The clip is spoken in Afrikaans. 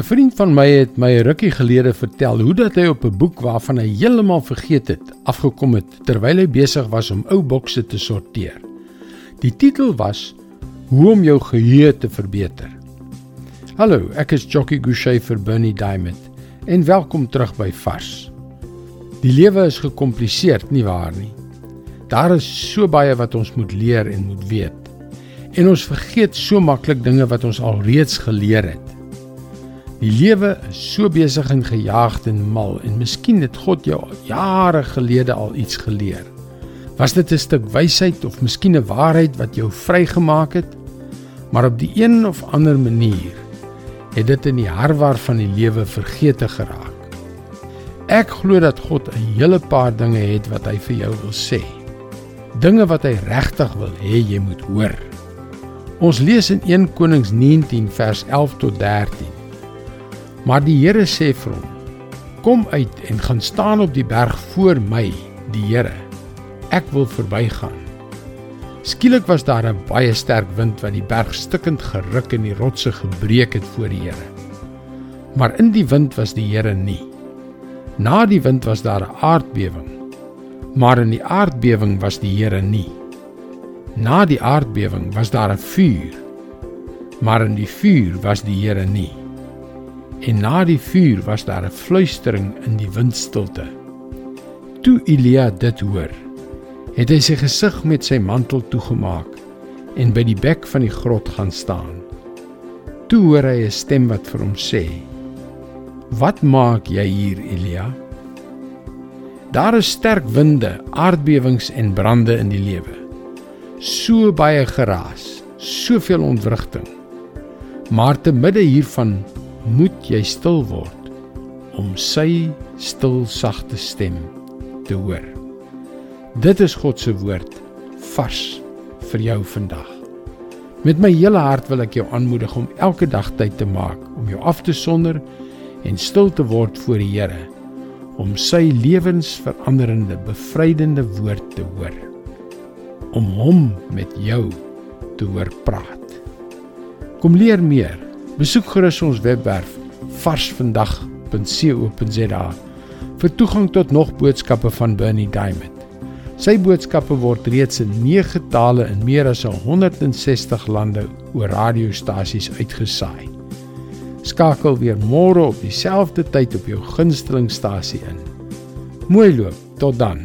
'n Vriend van my het my 'n rukkie gelede vertel hoe dat hy op 'n boek waarvan hy heeltemal vergeet het, afgekom het terwyl hy besig was om ou bokse te sorteer. Die titel was Hoe om jou geheue te verbeter. Hallo, ek is Jockey Gouchee vir Bernie Diamond en welkom terug by Vars. Die lewe is gekompliseerd, nie waar nie? Daar is so baie wat ons moet leer en moet weet. En ons vergeet so maklik dinge wat ons al reeds geleer het. Die lewe is so besig en gejaagd en mal en miskien het God jou jare gelede al iets geleer. Was dit 'n stuk wysheid of miskien 'n waarheid wat jou vrygemaak het? Maar op die een of ander manier het dit in die harwar van die lewe vergeete geraak. Ek glo dat God 'n hele paar dinge het wat hy vir jou wil sê. Dinge wat hy regtig wil hê jy moet hoor. Ons lees in 1 Konings 19 vers 11 tot 13. Maar die Here sê vir hom: Kom uit en gaan staan op die berg voor my, die Here. Ek wil verbygaan. Skielik was daar 'n baie sterk wind wat die berg stikkend geruk en die rotse gebreek het voor die Here. Maar in die wind was die Here nie. Na die wind was daar 'n aardbewing. Maar in die aardbewing was die Here nie. Na die aardbewing was daar 'n vuur. Maar in die vuur was die Here nie. En na die vuur was daar 'n fluistering in die windstilte. Toe Elia dit hoor, het hy sy gesig met sy mantel toegemaak en by die bek van die grot gaan staan. Toe hoor hy 'n stem wat vir hom sê: "Wat maak jy hier, Elia?" Daar is sterk winde, aardbewings en brande in die lewe. So baie geraas, soveel ontwrigting. Maar te midde hiervan moet jy stil word om sy stil sagte stem te hoor. Dit is God se woord vars vir jou vandag. Met my hele hart wil ek jou aanmoedig om elke dag tyd te maak om jou af te sonder en stil te word voor die Here om sy lewensveranderende bevrydende woord te hoor om hom met jou te hoor praat. Kom leer meer. Besoek gerus ons webwerf varsvandag.co.za vir toegang tot nog boodskappe van Bernie Diamond. Sy boodskappe word reeds in 9 tale in meer as 160 lande oor radiostasies uitgesaai. Skakel weer môre op dieselfde tyd op jou gunstelingstasie in. Mooi loop, tot dan.